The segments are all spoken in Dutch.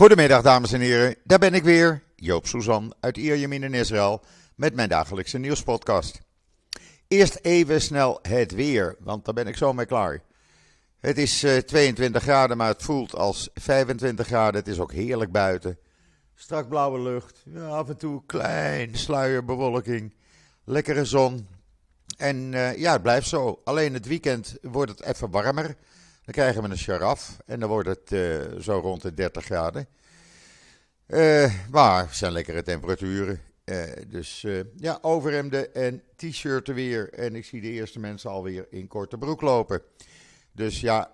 Goedemiddag dames en heren, daar ben ik weer, Joop Suzan uit Ierjemien in Israël met mijn dagelijkse nieuwspodcast. Eerst even snel het weer, want daar ben ik zo mee klaar. Het is 22 eh, graden, maar het voelt als 25 graden. Het is ook heerlijk buiten. Strak blauwe lucht, ja, af en toe klein sluierbewolking, lekkere zon. En uh, ja, het blijft zo. Alleen het weekend wordt het even warmer. Dan krijgen we een sharaf en dan wordt het uh, zo rond de 30 graden. Uh, maar het zijn lekkere temperaturen. dus ja, overhemden en t-shirten weer. En ik zie de eerste mensen alweer in korte broek lopen. Dus ja,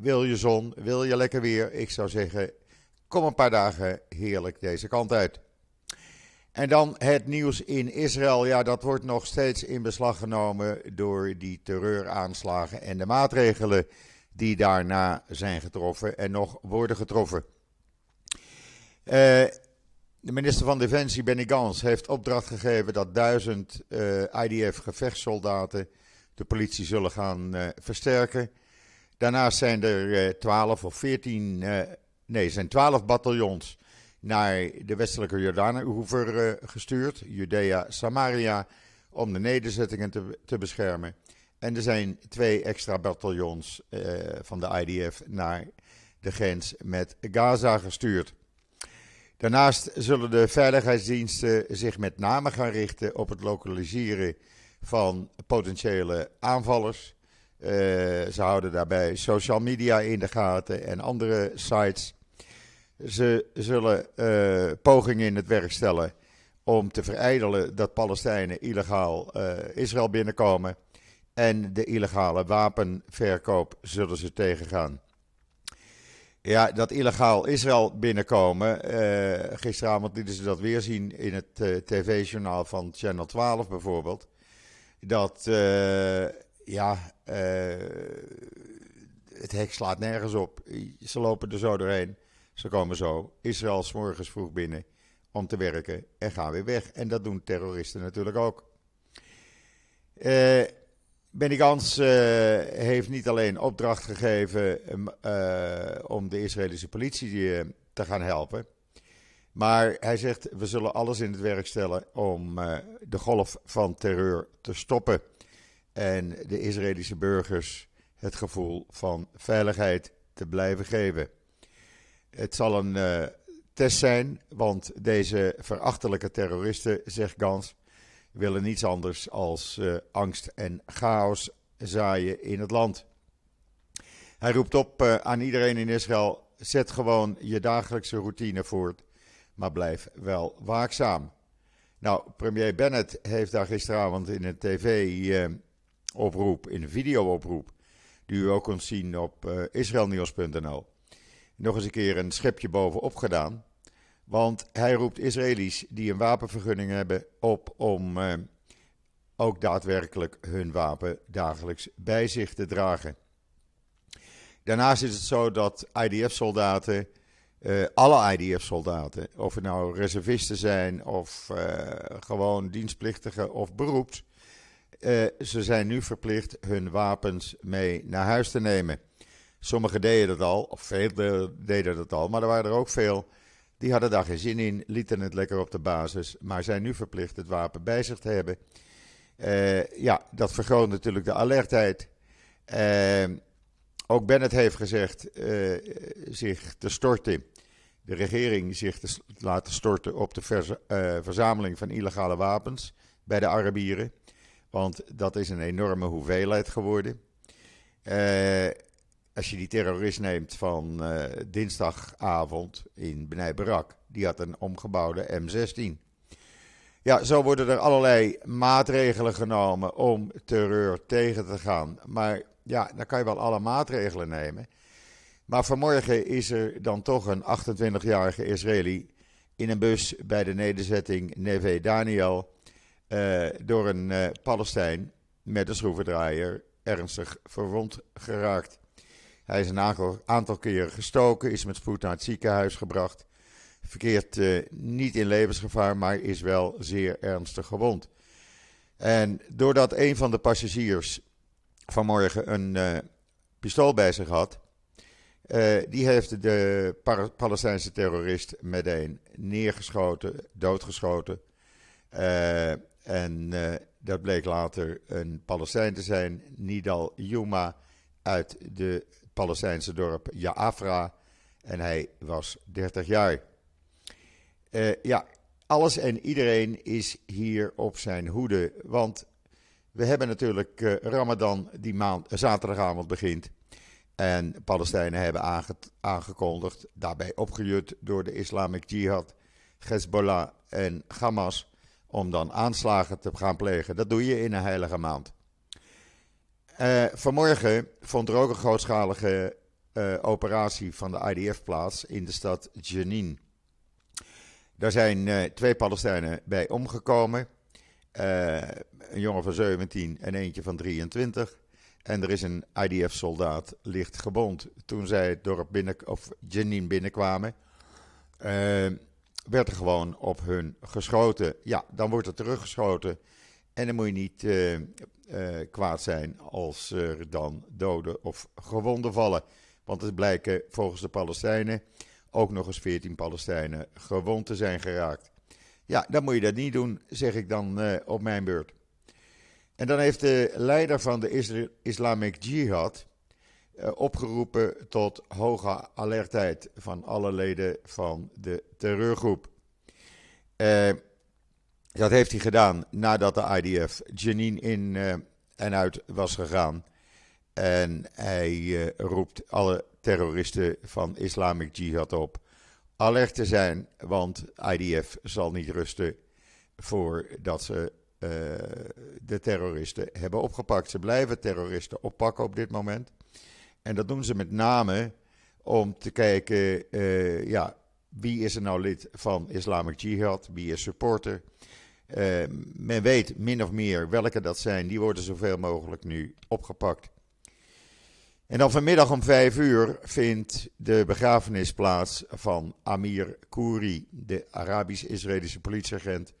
wil je zon, wil je lekker weer? Ik zou zeggen, kom een paar dagen heerlijk deze kant uit. En dan het nieuws in Israël. Ja, dat wordt nog steeds in beslag genomen door die terreuraanslagen en de maatregelen die daarna zijn getroffen en nog worden getroffen. Uh, de minister van Defensie, Benny Gans, heeft opdracht gegeven dat duizend uh, eh, IDF-gevechtssoldaten de politie zullen gaan uh, versterken. Daarnaast zijn er 12 of 14, nee, zijn 12 bataljons naar de westelijke Jordaanoever gestuurd, Judea, Samaria, om de nederzettingen te, te beschermen. En er zijn twee extra bataljons uh, van de IDF naar de grens met Gaza gestuurd. Daarnaast zullen de veiligheidsdiensten zich met name gaan richten op het lokaliseren van potentiële aanvallers. Uh, ze houden daarbij social media in de gaten en andere sites. Ze zullen uh, pogingen in het werk stellen om te verijdelen dat Palestijnen illegaal Israël binnenkomen. En de illegale wapenverkoop zullen ze tegengaan. Ja, dat illegaal Israël binnenkomen. Uh, gisteravond lieten ze dat weer zien in het uh, tv-journaal van Channel 12 bijvoorbeeld. Dat, uh, ja, het hek slaat nergens op. Ze lopen er zo doorheen. Ze komen zo Israël s morgens vroeg binnen om te werken en gaan weer weg. En dat doen terroristen natuurlijk ook. Uh, Benny Gans uh, heeft niet alleen opdracht gegeven uh, om de Israëlische politie te gaan helpen. Maar hij zegt: we zullen alles in het werk stellen om de golf van terreur te stoppen. En de Israëlische burgers het gevoel van veiligheid te blijven geven. Het zal een test zijn, want deze verachtelijke terroristen, zegt Gans, willen niets anders als uh, angst en chaos zaaien in het land. Hij roept op uh, aan iedereen in Israël: zet gewoon je dagelijkse routine voort, maar blijf wel waakzaam. Nou, premier Bennett heeft daar gisteravond in een tv-oproep, in een video-oproep, die u ook kunt zien op israelnieuws.nl nog eens een keer een schepje bovenop gedaan. Want hij roept Israëli's die een wapenvergunning hebben op om eh, ook daadwerkelijk hun wapen dagelijks bij zich te dragen. Daarnaast is het zo dat IDF-soldaten, uh, alle IDF-soldaten, of het nou reservisten zijn of uh, gewoon dienstplichtigen of beroeps, uh, ze zijn nu verplicht hun wapens mee naar huis te nemen. Sommigen deden dat al, of veel deden dat al, maar er waren er ook veel die hadden daar geen zin in, lieten het lekker op de basis, maar zijn nu verplicht het wapen bij zich te hebben. Uh, ja, dat vergroot natuurlijk de alertheid. Uh, ook Bennett heeft gezegd uh, zich te storten, de regering zich te laten storten op de verzameling van illegale wapens bij de Arabieren. Want dat is een enorme hoeveelheid geworden. Als je die terrorist neemt van uh, dinsdagavond in Benai Barak, die had een omgebouwde M16. Ja, zo worden er allerlei maatregelen genomen om terreur tegen te gaan. Maar ja, dan kan je wel alle maatregelen nemen. Maar vanmorgen is er dan toch een 28-jarige Israëli in een bus bij de nederzetting Neve Daniel uh, door een uh, Palestijn met een schroevendraaier ernstig verwond geraakt. Hij is een aantal, keren gestoken, is met spoed naar het ziekenhuis gebracht. Verkeert uh, niet in levensgevaar, maar is wel zeer ernstig gewond. En doordat een van de passagiers vanmorgen een uh, pistool bij zich had, die heeft de Palestijnse terrorist meteen neergeschoten, doodgeschoten. en dat bleek later een Palestijn te zijn, Nidal Yuma, uit de Palestijnse dorp Ja'afra. En hij was 30 jaar. Uh, ja, alles en iedereen is hier op zijn hoede. Want we hebben natuurlijk uh, Ramadan die maand, zaterdagavond begint. En Palestijnen hebben aange aangekondigd, daarbij opgejut door de Islamic Jihad, Hezbollah en Hamas, om dan aanslagen te gaan plegen. Dat doe je in een heilige maand. Uh, vanmorgen vond er ook een grootschalige uh, operatie van de IDF plaats in de stad Jenin. Daar zijn uh, twee Palestijnen bij omgekomen. een jongen van 17 en eentje van 23. En er is een IDF-soldaat licht gebond. Toen zij het dorp binnen, of Jenin binnenkwamen, werd er gewoon op hun geschoten. Ja, dan wordt er teruggeschoten. En dan moet je niet uh, uh, kwaad zijn als er dan doden of gewonden vallen. Want het blijken volgens de Palestijnen ook nog eens 14 Palestijnen gewond te zijn geraakt. Ja, dan moet je dat niet doen, zeg ik dan uh, op mijn beurt. En dan heeft de leider van de Islamic Jihad opgeroepen tot hoge alertheid van alle leden van de terreurgroep. Dat heeft hij gedaan nadat de IDF Jenin in uh, en uit was gegaan. En hij uh, roept alle terroristen van Islamic Jihad op alert te zijn, want IDF zal niet rusten voordat ze uh, de terroristen hebben opgepakt. Ze blijven terroristen oppakken op dit moment. En dat doen ze met name om te kijken, ja, wie is er nou lid van Islamic Jihad, wie is supporter uh, men weet min of meer welke dat zijn. Die worden zoveel mogelijk nu opgepakt. En dan vanmiddag om vijf uur vindt de begrafenis plaats van Amir Kouri, de Arabisch-Israëlische politieagent.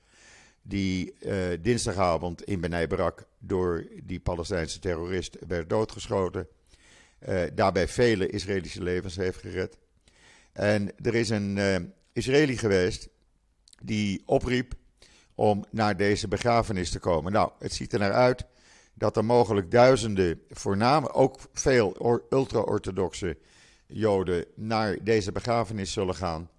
Die uh, dinsdagavond in Benai Barak door die Palestijnse terrorist werd doodgeschoten. Uh, daarbij vele Israëlische levens heeft gered. En er is een Israëli geweest die opriep om naar deze begrafenis te komen. Nou, het ziet er naar uit dat er mogelijk duizenden, voornamelijk ook veel ultra-orthodoxe Joden, naar deze begrafenis zullen gaan.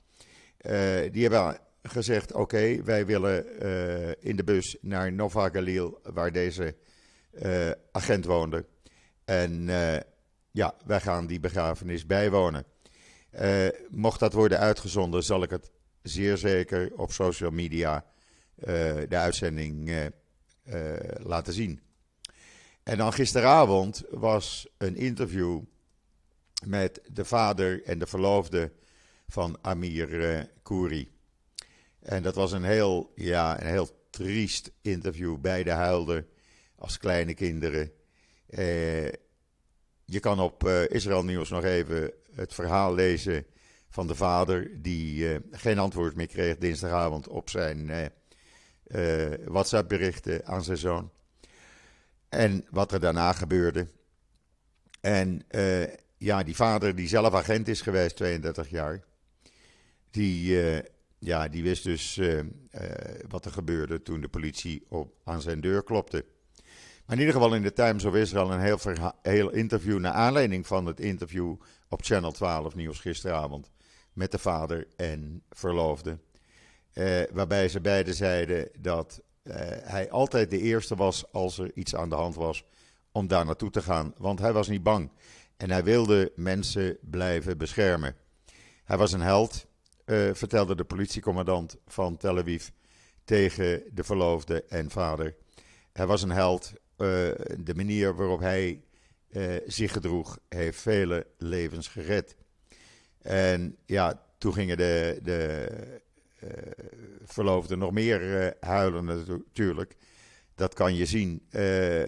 Uh, die hebben gezegd: oké, wij willen uh, in de bus naar Nova Galil, waar deze uh, agent woonde. En ja, wij gaan die begrafenis bijwonen. mocht dat worden uitgezonden, zal ik het zeer zeker op social media eh, de uitzending eh, eh, laten zien. En dan gisteravond was een interview met de vader en de verloofde van Amir Kouri. En dat was een heel, ja, een heel triest interview. Beide huilden als kleine kinderen. je kan op Israël Nieuws nog even het verhaal lezen van de vader, die geen antwoord meer kreeg dinsdagavond op zijn WhatsApp-berichten aan zijn zoon. En wat er daarna gebeurde. En uh, ja, die vader, die zelf agent is geweest, 32 jaar, die, uh, ja, die wist dus wat er gebeurde toen de politie op, aan zijn deur klopte. Maar in ieder geval in de Times of Israel een heel, heel interview naar aanleiding van het interview op Channel 12 nieuws gisteravond met de vader en verloofde. Uh, waarbij ze beiden zeiden dat uh, hij altijd de eerste was als er iets aan de hand was om daar naartoe te gaan. Want hij was niet bang en hij wilde mensen blijven beschermen. Hij was een held, uh, vertelde de politiecommandant van Tel Aviv tegen de verloofde en vader. Hij was een held. de manier waarop hij zich gedroeg heeft vele levens gered. En ja, toen gingen de, de eh, verloofde nog meer eh, huilen natuurlijk. Dat kan je zien eh,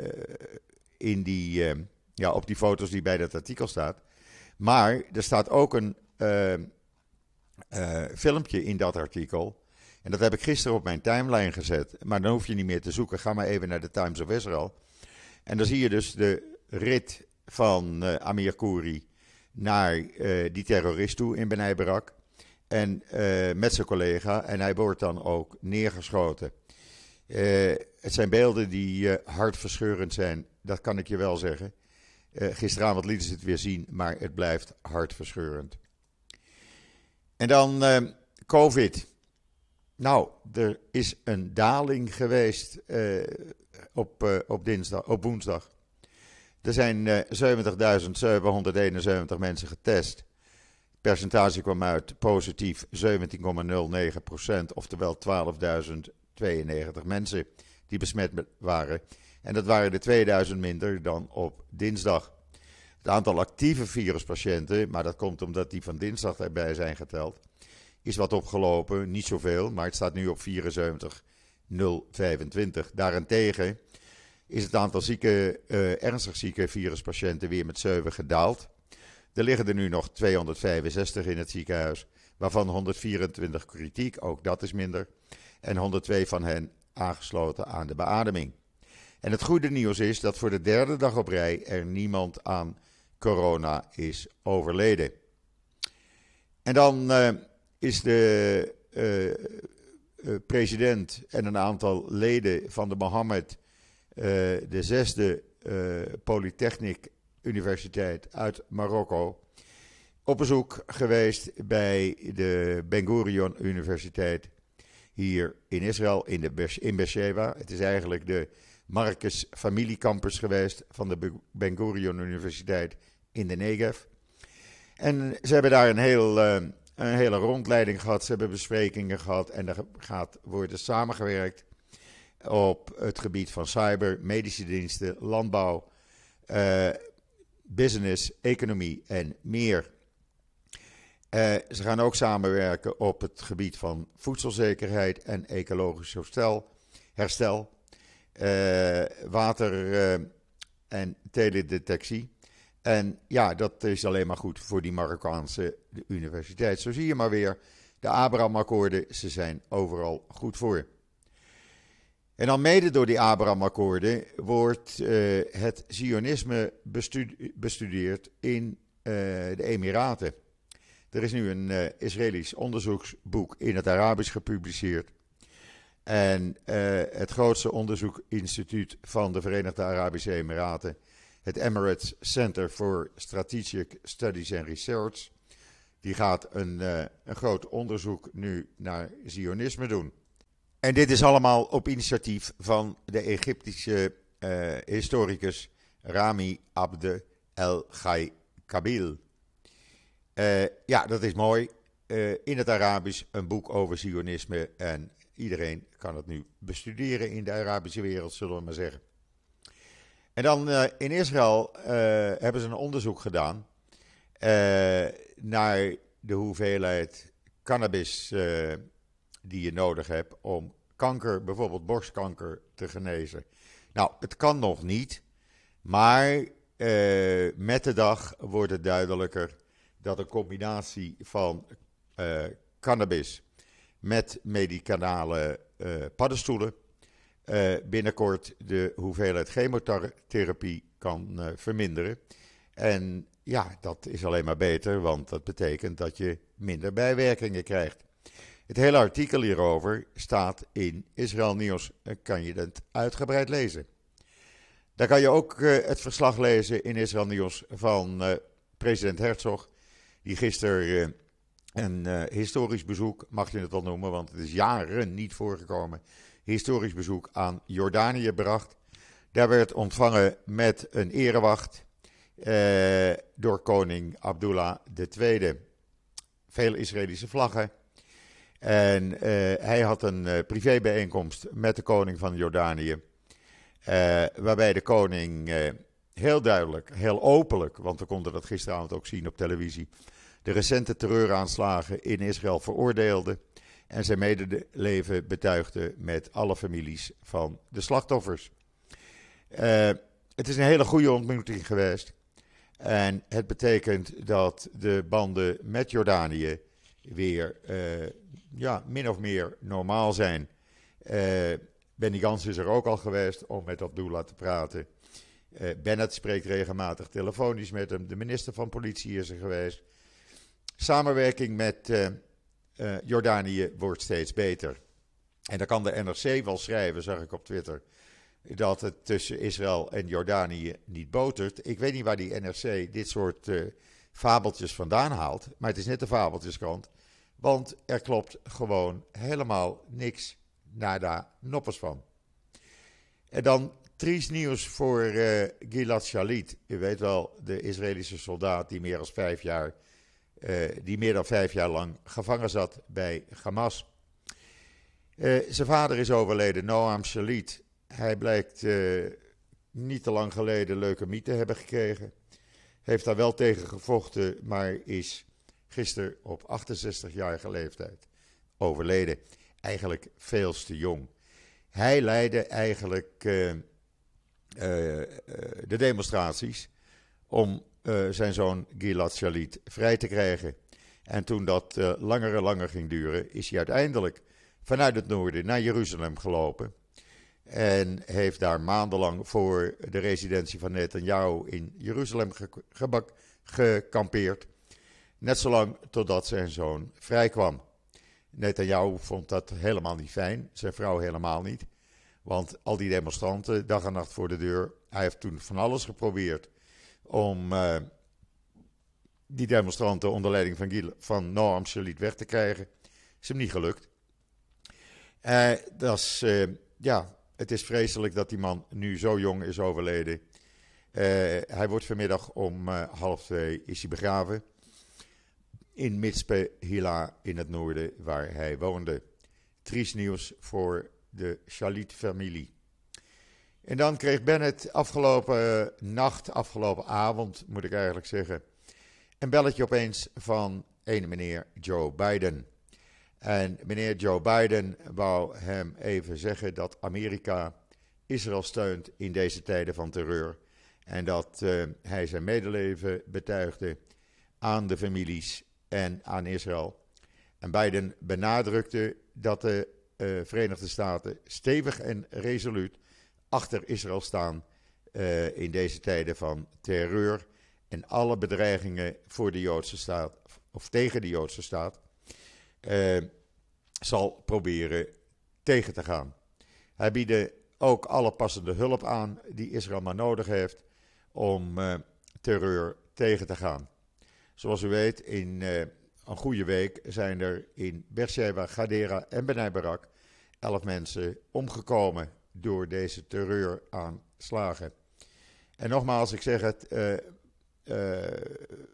in die, ja, op die foto's die bij dat artikel staat. Maar er staat ook een filmpje in dat artikel. En dat heb ik gisteren op mijn timeline gezet. Maar dan hoef je niet meer te zoeken. Ga maar even naar de Times of Israel. En dan zie je dus de rit van Amir Kouri naar die terrorist toe in Benai Barak. En met zijn collega. En hij wordt dan ook neergeschoten. het zijn beelden die hartverscheurend zijn, dat kan ik je wel zeggen. gisteravond lieten ze het weer zien, maar het blijft hartverscheurend. En dan COVID. Nou, er is een daling geweest uh, op, uh, op, dinsdag, op woensdag. Er zijn uh, eh, 70.771 mensen getest. Percentage kwam uit positief 17,09%, oftewel 12.092 mensen die besmet waren. En dat waren er 2000 minder dan op dinsdag. Het aantal actieve viruspatiënten, maar dat komt omdat die van dinsdag erbij zijn geteld, is wat opgelopen. Niet zoveel, maar het staat nu op 74,025. Daarentegen is het aantal zieke, uh, ernstig zieke viruspatiënten weer met 7 gedaald. Er liggen er nu nog 265 in het ziekenhuis, waarvan 124 kritiek, ook dat is minder. En 102 van hen aangesloten aan de beademing. En het goede nieuws is dat voor de derde dag op rij er niemand aan corona is overleden. En dan uh, is de uh, uh, president en een aantal leden van de Mohammed, uh, de zesde Polytechnic Universiteit uit Marokko, op bezoek geweest bij de Ben Gurion Universiteit hier in Israël, in, de, in Beersheba. Het is eigenlijk de Marcus Familiecampus geweest van de Ben Gurion Universiteit in de Negev. En ze hebben daar een heel een hele rondleiding gehad. Ze hebben besprekingen gehad en er gaat worden samengewerkt op het gebied van cyber, medische diensten, landbouw, uh, business, economie en meer. Uh, ze gaan ook samenwerken op het gebied van voedselzekerheid en ecologisch herstel, herstel uh, water- en teledetectie. En ja, dat is alleen maar goed voor die Marokkaanse universiteit. Zo zie je maar weer, de Abraham-akkoorden, ze zijn overal goed voor. En dan mede door die Abraham-akkoorden wordt uh, het Zionisme bestudeerd in uh, de Emiraten. Er is nu een uh, Israëlisch onderzoeksboek in het Arabisch gepubliceerd. En het grootste onderzoekinstituut van de Verenigde Arabische Emiraten het Emirates Center for Strategic Studies and Research. Die gaat een, een groot onderzoek nu naar Zionisme doen. En dit is allemaal op initiatief van de Egyptische uh, historicus Rami Abde El Ghai Kabil. Uh, ja, dat is mooi. in het Arabisch een boek over Zionisme. En iedereen kan het nu bestuderen in de Arabische wereld, zullen we maar zeggen. En dan in Israël hebben ze een onderzoek gedaan naar de hoeveelheid cannabis die je nodig hebt om kanker, bijvoorbeeld borstkanker, te genezen. Nou, het kan nog niet, maar met de dag wordt het duidelijker dat een combinatie van cannabis met medicinale paddenstoelen uh, binnenkort de hoeveelheid chemotherapie kan verminderen. En ja, dat is alleen maar beter, want dat betekent dat je minder bijwerkingen krijgt. Het hele artikel hierover staat in Israël Nieuws en kan je het uitgebreid lezen. Daar kan je ook uh, het verslag lezen in Israël Nieuws van president Herzog, die gisteren een historisch bezoek, mag je het wel noemen, want het is jaren niet voorgekomen historisch bezoek aan Jordanië bracht. Daar werd ontvangen met een erewacht eh, door koning Abdullah II. Veel Israëlische vlaggen. En uh, hij had een uh, privébijeenkomst met de koning van Jordanië. Uh, waarbij de koning heel duidelijk, heel openlijk, want we konden dat gisteravond ook zien op televisie, de recente terreuraanslagen in Israël veroordeelde en zijn medeleven betuigde met alle families van de slachtoffers. Het is een hele goede ontmoeting geweest. En het betekent dat de banden met Jordanië weer ja, min of meer normaal zijn. Uh, Benny Gans is er ook al geweest om met Abdullah te praten. Bennett spreekt regelmatig telefonisch met hem. De minister van Politie is er geweest. Samenwerking met Jordanië wordt steeds beter. En dan kan de NRC wel schrijven, zag ik op Twitter, dat het tussen Israël en Jordanië niet botert. Ik weet niet waar die NRC dit soort uh, fabeltjes vandaan haalt, maar het is net de fabeltjeskant. Want er klopt gewoon helemaal niks naar daar noppers van. En dan triest nieuws voor uh, Gilad Shalit. U weet wel, de Israëlische soldaat die meer dan vijf jaar, uh, die meer dan vijf jaar lang gevangen zat bij Hamas. Uh, zijn vader is overleden, Noam Shalit. Hij blijkt niet te lang geleden leukemie te hebben gekregen. Heeft daar wel tegen gevochten, maar is gisteren op 68-jarige leeftijd overleden. Eigenlijk veel te jong. Hij leidde eigenlijk uh, de demonstraties om zijn zoon Gilad Shalit vrij te krijgen. En toen dat langer en langer ging duren, is hij uiteindelijk vanuit het noorden naar Jeruzalem gelopen. En heeft daar maandenlang voor de residentie van Netanyahu in Jeruzalem gekampeerd. Net zolang totdat zijn zoon vrijkwam. Netanyahu vond dat helemaal niet fijn, zijn vrouw helemaal niet. Want al die demonstranten, dag en nacht voor de deur. Hij heeft toen van alles geprobeerd om uh, die demonstranten onder leiding van, van Noam Shalit weg te krijgen. Is hem niet gelukt. Uh, dat is, uh, ja, het is vreselijk dat die man nu zo jong is overleden. Hij wordt vanmiddag om half twee is hij begraven. In Mitspe Hila in het noorden waar hij woonde. Triest nieuws voor de Shalit-familie. En dan kreeg Bennett afgelopen nacht, afgelopen avond moet ik eigenlijk zeggen, een belletje opeens van een meneer Joe Biden. En meneer Joe Biden wou hem even zeggen dat Amerika Israël steunt in deze tijden van terreur. En dat uh, hij zijn medeleven betuigde aan de families en aan Israël. En Biden benadrukte dat de uh, Verenigde Staten stevig en resoluut achter Israël staan uh, in deze tijden van terreur en alle bedreigingen voor de Joodse staat of tegen de Joodse staat uh, zal proberen tegen te gaan. Hij biedt ook alle passende hulp aan die Israël maar nodig heeft om terreur tegen te gaan. Zoals u weet, in uh, een goede week zijn er in Beersheba, Gadera en Benai Barak elf mensen omgekomen door deze terreuraanslagen. En nogmaals, ik zeg het,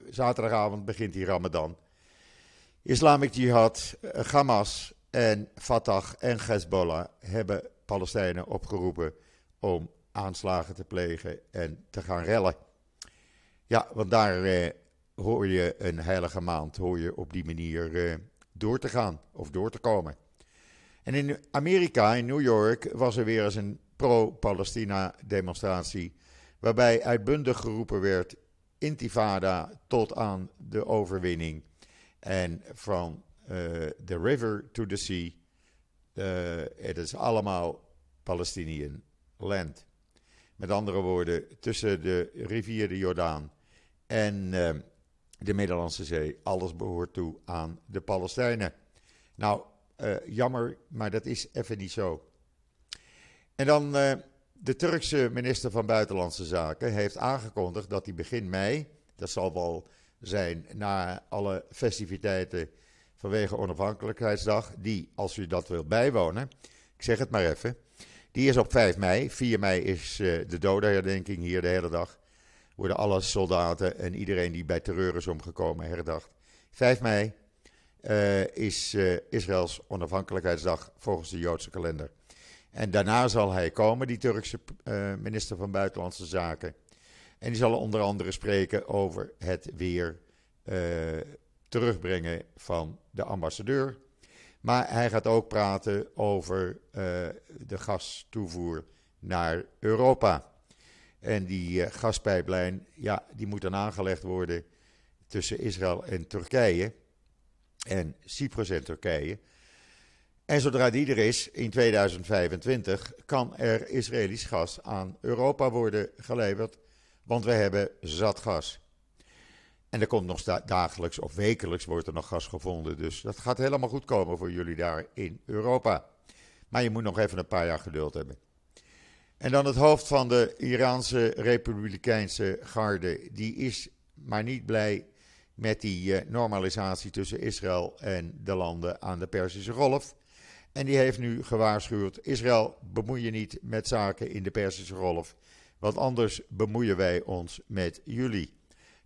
zaterdagavond begint die Ramadan. Islamic Jihad, eh, Hamas en Fatah en Hezbollah hebben Palestijnen opgeroepen om aanslagen te plegen en te gaan rellen. Ja, want daar eh, hoor je een heilige maand, hoor je op die manier eh, door te gaan of door te komen. En in Amerika, in New York, was er weer eens een pro-Palestina demonstratie. Waarbij uitbundig geroepen werd: Intifada tot aan de overwinning. En from uh, the river to the sea, uh, het is allemaal Palestinian land. Met andere woorden, tussen de rivier de Jordaan en uh, de Middellandse Zee, alles behoort toe aan de Palestijnen. Nou, uh, jammer, maar dat is even niet zo. En dan uh, de Turkse minister van Buitenlandse Zaken heeft aangekondigd dat hij begin mei, dat zal wel zijn na alle festiviteiten vanwege onafhankelijkheidsdag, die, als u dat wil bijwonen, ik zeg het maar even, die is op 5 mei. 4 mei is uh, de dodenherdenking hier de hele dag. Worden alle soldaten en iedereen die bij terreur is omgekomen herdacht. 5 mei uh, is uh, Israëls onafhankelijkheidsdag volgens de Joodse kalender. En daarna zal hij komen, die Turkse minister van Buitenlandse Zaken. En die zal onder andere spreken over het weer terugbrengen van de ambassadeur. Maar hij gaat ook praten over de gastoevoer naar Europa. En die uh, gaspijplijn, ja, die moet dan aangelegd worden tussen Israël en Turkije. En Cyprus en Turkije. En zodra die er is, in 2025, kan er Israëlisch gas aan Europa worden geleverd, want we hebben zat gas. En er komt nog dagelijks of wekelijks wordt er nog gas gevonden, dus dat gaat helemaal goed komen voor jullie daar in Europa. Maar je moet nog even een paar jaar geduld hebben. En dan het hoofd van de Iraanse Republikeinse Garde, die is maar niet blij met die eh, normalisatie tussen Israël en de landen aan de Perzische Golf. En die heeft nu gewaarschuwd: Israël, bemoei je niet met zaken in de Perzische Golf, want anders bemoeien wij ons met jullie.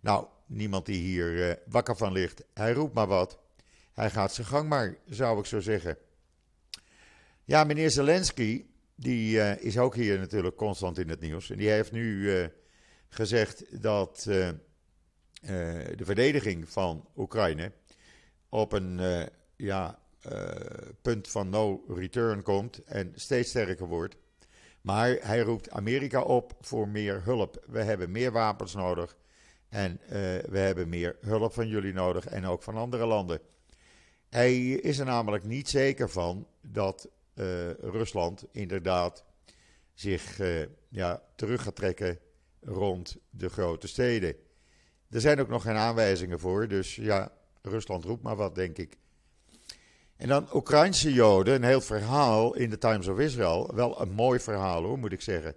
Nou, niemand die hier uh, wakker van ligt, hij roept maar wat. Hij gaat zijn gang maar, zou ik zo zeggen. Ja, meneer Zelensky, die uh, is ook hier natuurlijk constant in het nieuws. En die heeft nu uh, gezegd dat de verdediging van Oekraïne op een ja, punt van no return komt en steeds sterker wordt. Maar hij roept Amerika op voor meer hulp. We hebben meer wapens nodig en we hebben meer hulp van jullie nodig en ook van andere landen. Hij is er namelijk niet zeker van dat uh, Rusland inderdaad zich ja, terug gaat trekken rond de grote steden. Er zijn ook nog geen aanwijzingen voor, dus ja, Rusland roept maar wat, denk ik. En dan Oekraïnse Joden, een heel verhaal in de Times of Israel. Wel een mooi verhaal hoor, moet ik zeggen.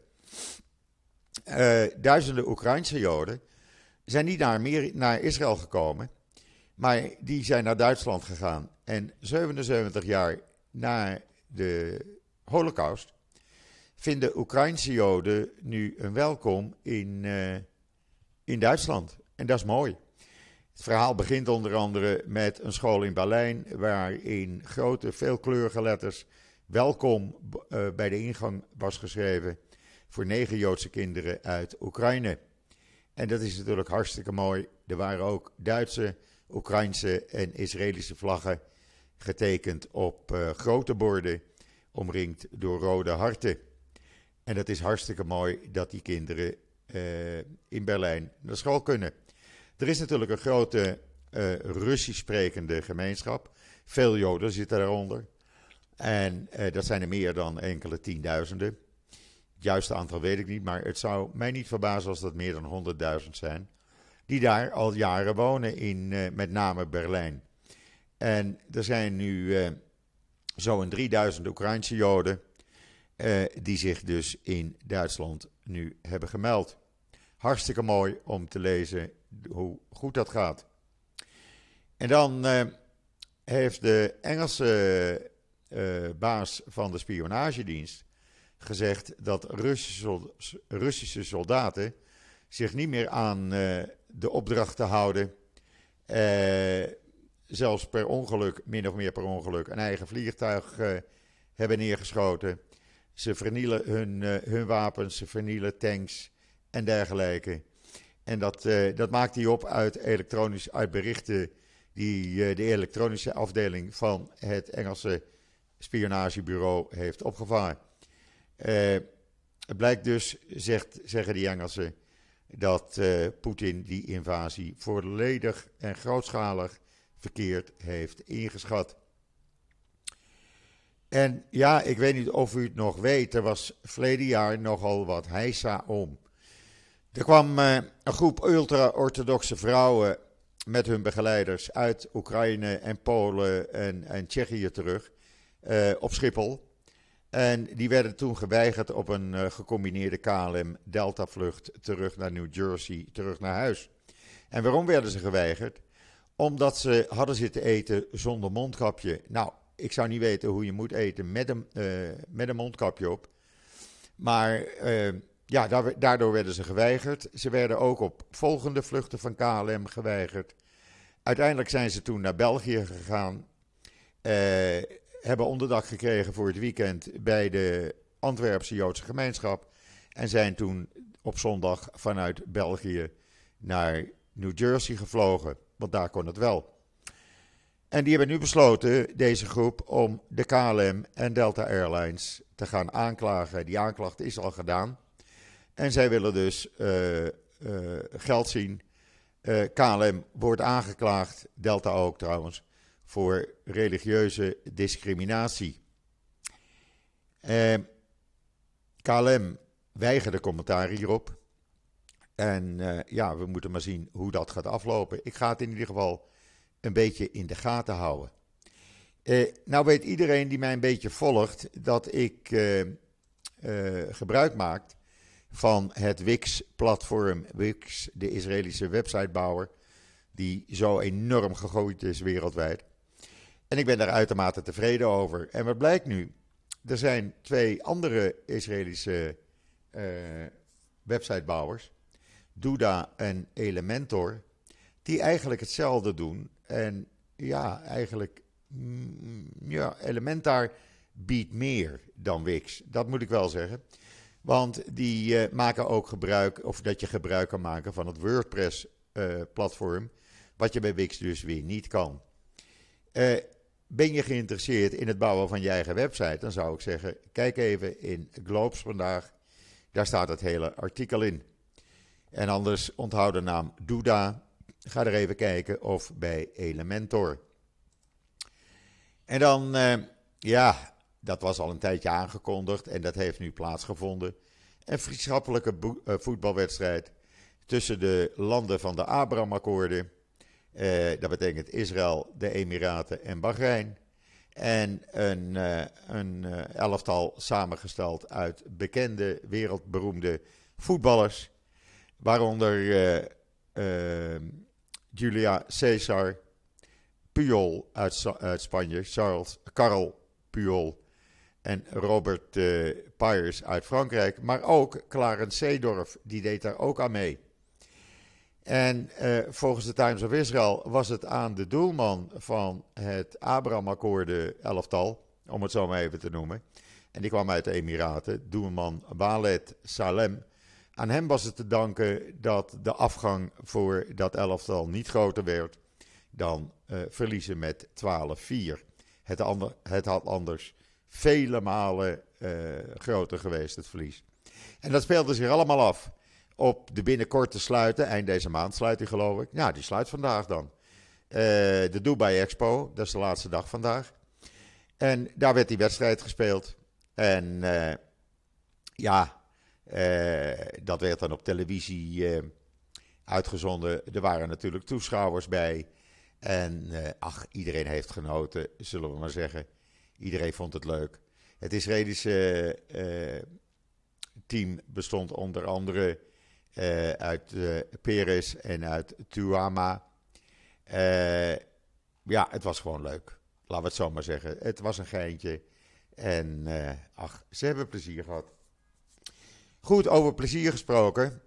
Uh, duizenden Oekraïnse Joden zijn niet naar, naar Israël gekomen, maar die zijn naar Duitsland gegaan. En 77 jaar na de Holocaust vinden Oekraïnse Joden nu een welkom in, uh, in Duitsland. En dat is mooi. Het verhaal begint onder andere met een school in Berlijn, waarin grote, veelkleurige letters welkom uh, bij de ingang was geschreven voor negen Joodse kinderen uit Oekraïne. En dat is natuurlijk hartstikke mooi. Er waren ook Duitse, Oekraïnse en Israëlische vlaggen getekend op uh, grote borden, omringd door rode harten. En dat is hartstikke mooi dat die kinderen uh, in Berlijn naar school kunnen. Er is natuurlijk een grote uh, Russisch sprekende gemeenschap. Veel Joden zitten daaronder. En dat zijn er meer dan enkele tienduizenden. Het juiste aantal weet ik niet, maar het zou mij niet verbazen als dat meer dan 100.000 zijn. Die daar al jaren wonen, in met name Berlijn. En er zijn nu zo'n 3000 Oekraïnse Joden. die zich dus in Duitsland nu hebben gemeld. Hartstikke mooi om te lezen hoe goed dat gaat. En dan uh, heeft de Engelse baas van de spionagedienst gezegd dat Russische, soldaten zich niet meer aan uh, de opdrachten houden. Zelfs per ongeluk, min of meer per ongeluk, een eigen vliegtuig hebben neergeschoten. Ze vernielen hun, hun wapens, ze vernielen tanks en dergelijke. En dat, uh, dat maakt hij op uit, elektronisch, uit berichten die uh, de elektronische afdeling van het Engelse spionagebureau heeft opgevangen. Uh, het blijkt dus, zegt, zeggen die Engelsen, dat Poetin die invasie volledig en grootschalig verkeerd heeft ingeschat. En ja, ik weet niet of u het nog weet, er was verleden jaar nogal wat heisa om er kwam uh, een groep ultra-orthodoxe vrouwen met hun begeleiders uit Oekraïne en Polen en, en Tsjechië terug uh, op Schiphol. En die werden toen geweigerd op een uh, gecombineerde KLM-Delta-vlucht terug naar New Jersey, terug naar huis. En waarom werden ze geweigerd? Omdat ze hadden zitten eten zonder mondkapje. Nou, ik zou niet weten hoe je moet eten met een, met een mondkapje op. Maar ja, daardoor werden ze geweigerd. Ze werden ook op volgende vluchten van KLM geweigerd. Uiteindelijk zijn ze toen naar België gegaan. Eh, hebben onderdak gekregen voor het weekend bij de Antwerpse Joodse gemeenschap. En zijn toen op zondag vanuit België naar New Jersey gevlogen. Want daar kon het wel. En die hebben nu besloten, deze groep, om de KLM en Delta Airlines te gaan aanklagen. Die aanklacht is al gedaan. En zij willen dus uh, uh, geld zien. Uh, KLM wordt aangeklaagd, Delta ook trouwens, voor religieuze discriminatie. Eh, KLM weigerde commentaar hierop. En eh, ja, we moeten maar zien hoe dat gaat aflopen. Ik ga het in ieder geval een beetje in de gaten houden. Eh, nou weet iedereen die mij een beetje volgt dat ik eh, gebruik maak van het Wix-platform. Wix, de Israëlische websitebouwer, die zo enorm gegooid is wereldwijd. En ik ben daar uitermate tevreden over. En wat blijkt nu? Er zijn twee andere Israëlische websitebouwers, Duda en Elementor, die eigenlijk hetzelfde doen. En ja, eigenlijk, mm, ja, Elementor biedt meer dan Wix. Dat moet ik wel zeggen. Want die uh, maken ook gebruik, of dat je gebruik kan maken van het WordPress-platform, uh, wat je bij Wix dus weer niet kan. Uh, ben je geïnteresseerd in het bouwen van je eigen website? Dan zou ik zeggen, kijk even in Globes vandaag. Daar staat het hele artikel in. En anders onthoud de naam Duda. Ga er even kijken of bij Elementor. En dan, uh, ja, dat was al een tijdje aangekondigd en dat heeft nu plaatsgevonden. Een vriendschappelijke uh, voetbalwedstrijd tussen de landen van de Abraham-akkoorden. Uh, dat betekent Israël, de Emiraten en Bahrein. En een, een elftal samengesteld uit bekende, wereldberoemde voetballers. Waaronder Julia Cesar, Puyol uit, Spanje, Charles, Karel Puyol en Robert uh, uit Frankrijk. Maar ook Clarence Seedorf, die deed daar ook aan mee. En uh, volgens de Times of Israel was het aan de doelman van het Abraham-akkoorden elftal, om het zo maar even te noemen. En die kwam uit de Emiraten, doelman Waled Salem. Aan hem was het te danken dat de afgang voor dat elftal niet groter werd dan uh, verliezen met 12-4. Het, het had anders vele malen uh, groter geweest, het verlies. En dat speelde zich allemaal af op de binnenkort te sluiten. Eind deze maand sluit hij, geloof ik. Ja, die sluit vandaag dan. Uh, de Dubai Expo, dat is de laatste dag vandaag. En daar werd die wedstrijd gespeeld. En ja, dat werd dan op televisie uitgezonden. Er waren natuurlijk toeschouwers bij. En ach, iedereen heeft genoten, zullen we maar zeggen. Iedereen vond het leuk. Het Israëlische team bestond onder andere uit Peres en uit Tuama. Ja, het was gewoon leuk. Laten we het zo maar zeggen. Het was een geintje. En ach, ze hebben plezier gehad. Goed, over plezier gesproken.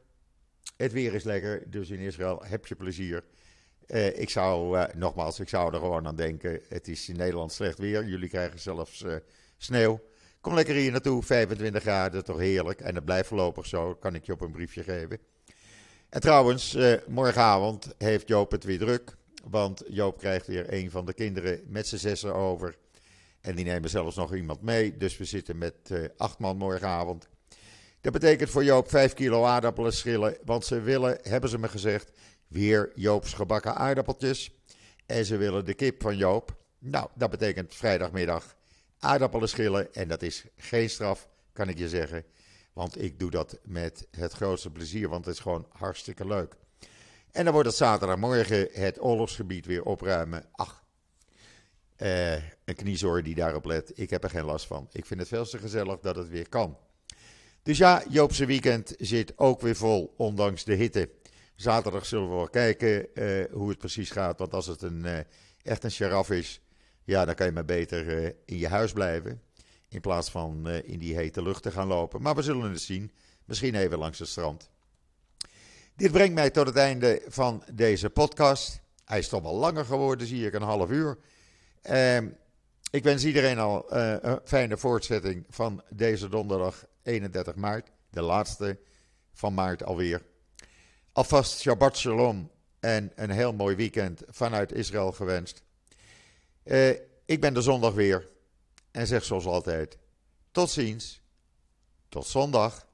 Het weer is lekker, dus in Israël heb je plezier. ik zou, nogmaals, ik zou er gewoon aan denken. Het is in Nederland slecht weer. Jullie krijgen zelfs sneeuw. Kom lekker hier naartoe, 25 graden, toch heerlijk. En dat blijft voorlopig zo, kan ik je op een briefje geven. En trouwens, eh, morgenavond heeft Joop het weer druk. Want Joop krijgt weer een van de kinderen met z'n zessen over. En die nemen zelfs nog iemand mee. Dus we zitten met acht man morgenavond. Dat betekent voor Joop 5 kilo aardappelen schillen. Want ze willen, hebben ze me gezegd, weer Joops gebakken aardappeltjes. En ze willen de kip van Joop. Nou, dat betekent vrijdagmiddag aardappelen schillen. En dat is geen straf, kan ik je zeggen. Want ik doe dat met het grootste plezier, want het is gewoon hartstikke leuk. En dan wordt het zaterdagmorgen het oorlogsgebied weer opruimen. Ach, eh, een kniezoor die daarop let. Ik heb er geen last van. Ik vind het veel te gezellig dat het weer kan. Dus ja, Joopse weekend zit ook weer vol, ondanks de hitte. Zaterdag zullen we wel kijken eh, hoe het precies gaat. Want als het een, eh, echt een sharaf is, ja, dan kan je maar beter uh, in je huis blijven. In plaats van in die hete lucht te gaan lopen. Maar we zullen het zien. Misschien even langs het strand. Dit brengt mij tot het einde van deze podcast. Hij is toch wel langer geworden, zie ik, een half uur. Uh, ik wens iedereen al een fijne voortzetting van deze donderdag 31 maart. De laatste van maart alweer. Alvast Shabbat Shalom en een heel mooi weekend vanuit Israël gewenst. Uh, ik ben de zondag weer en zeg zoals altijd: tot ziens, tot zondag.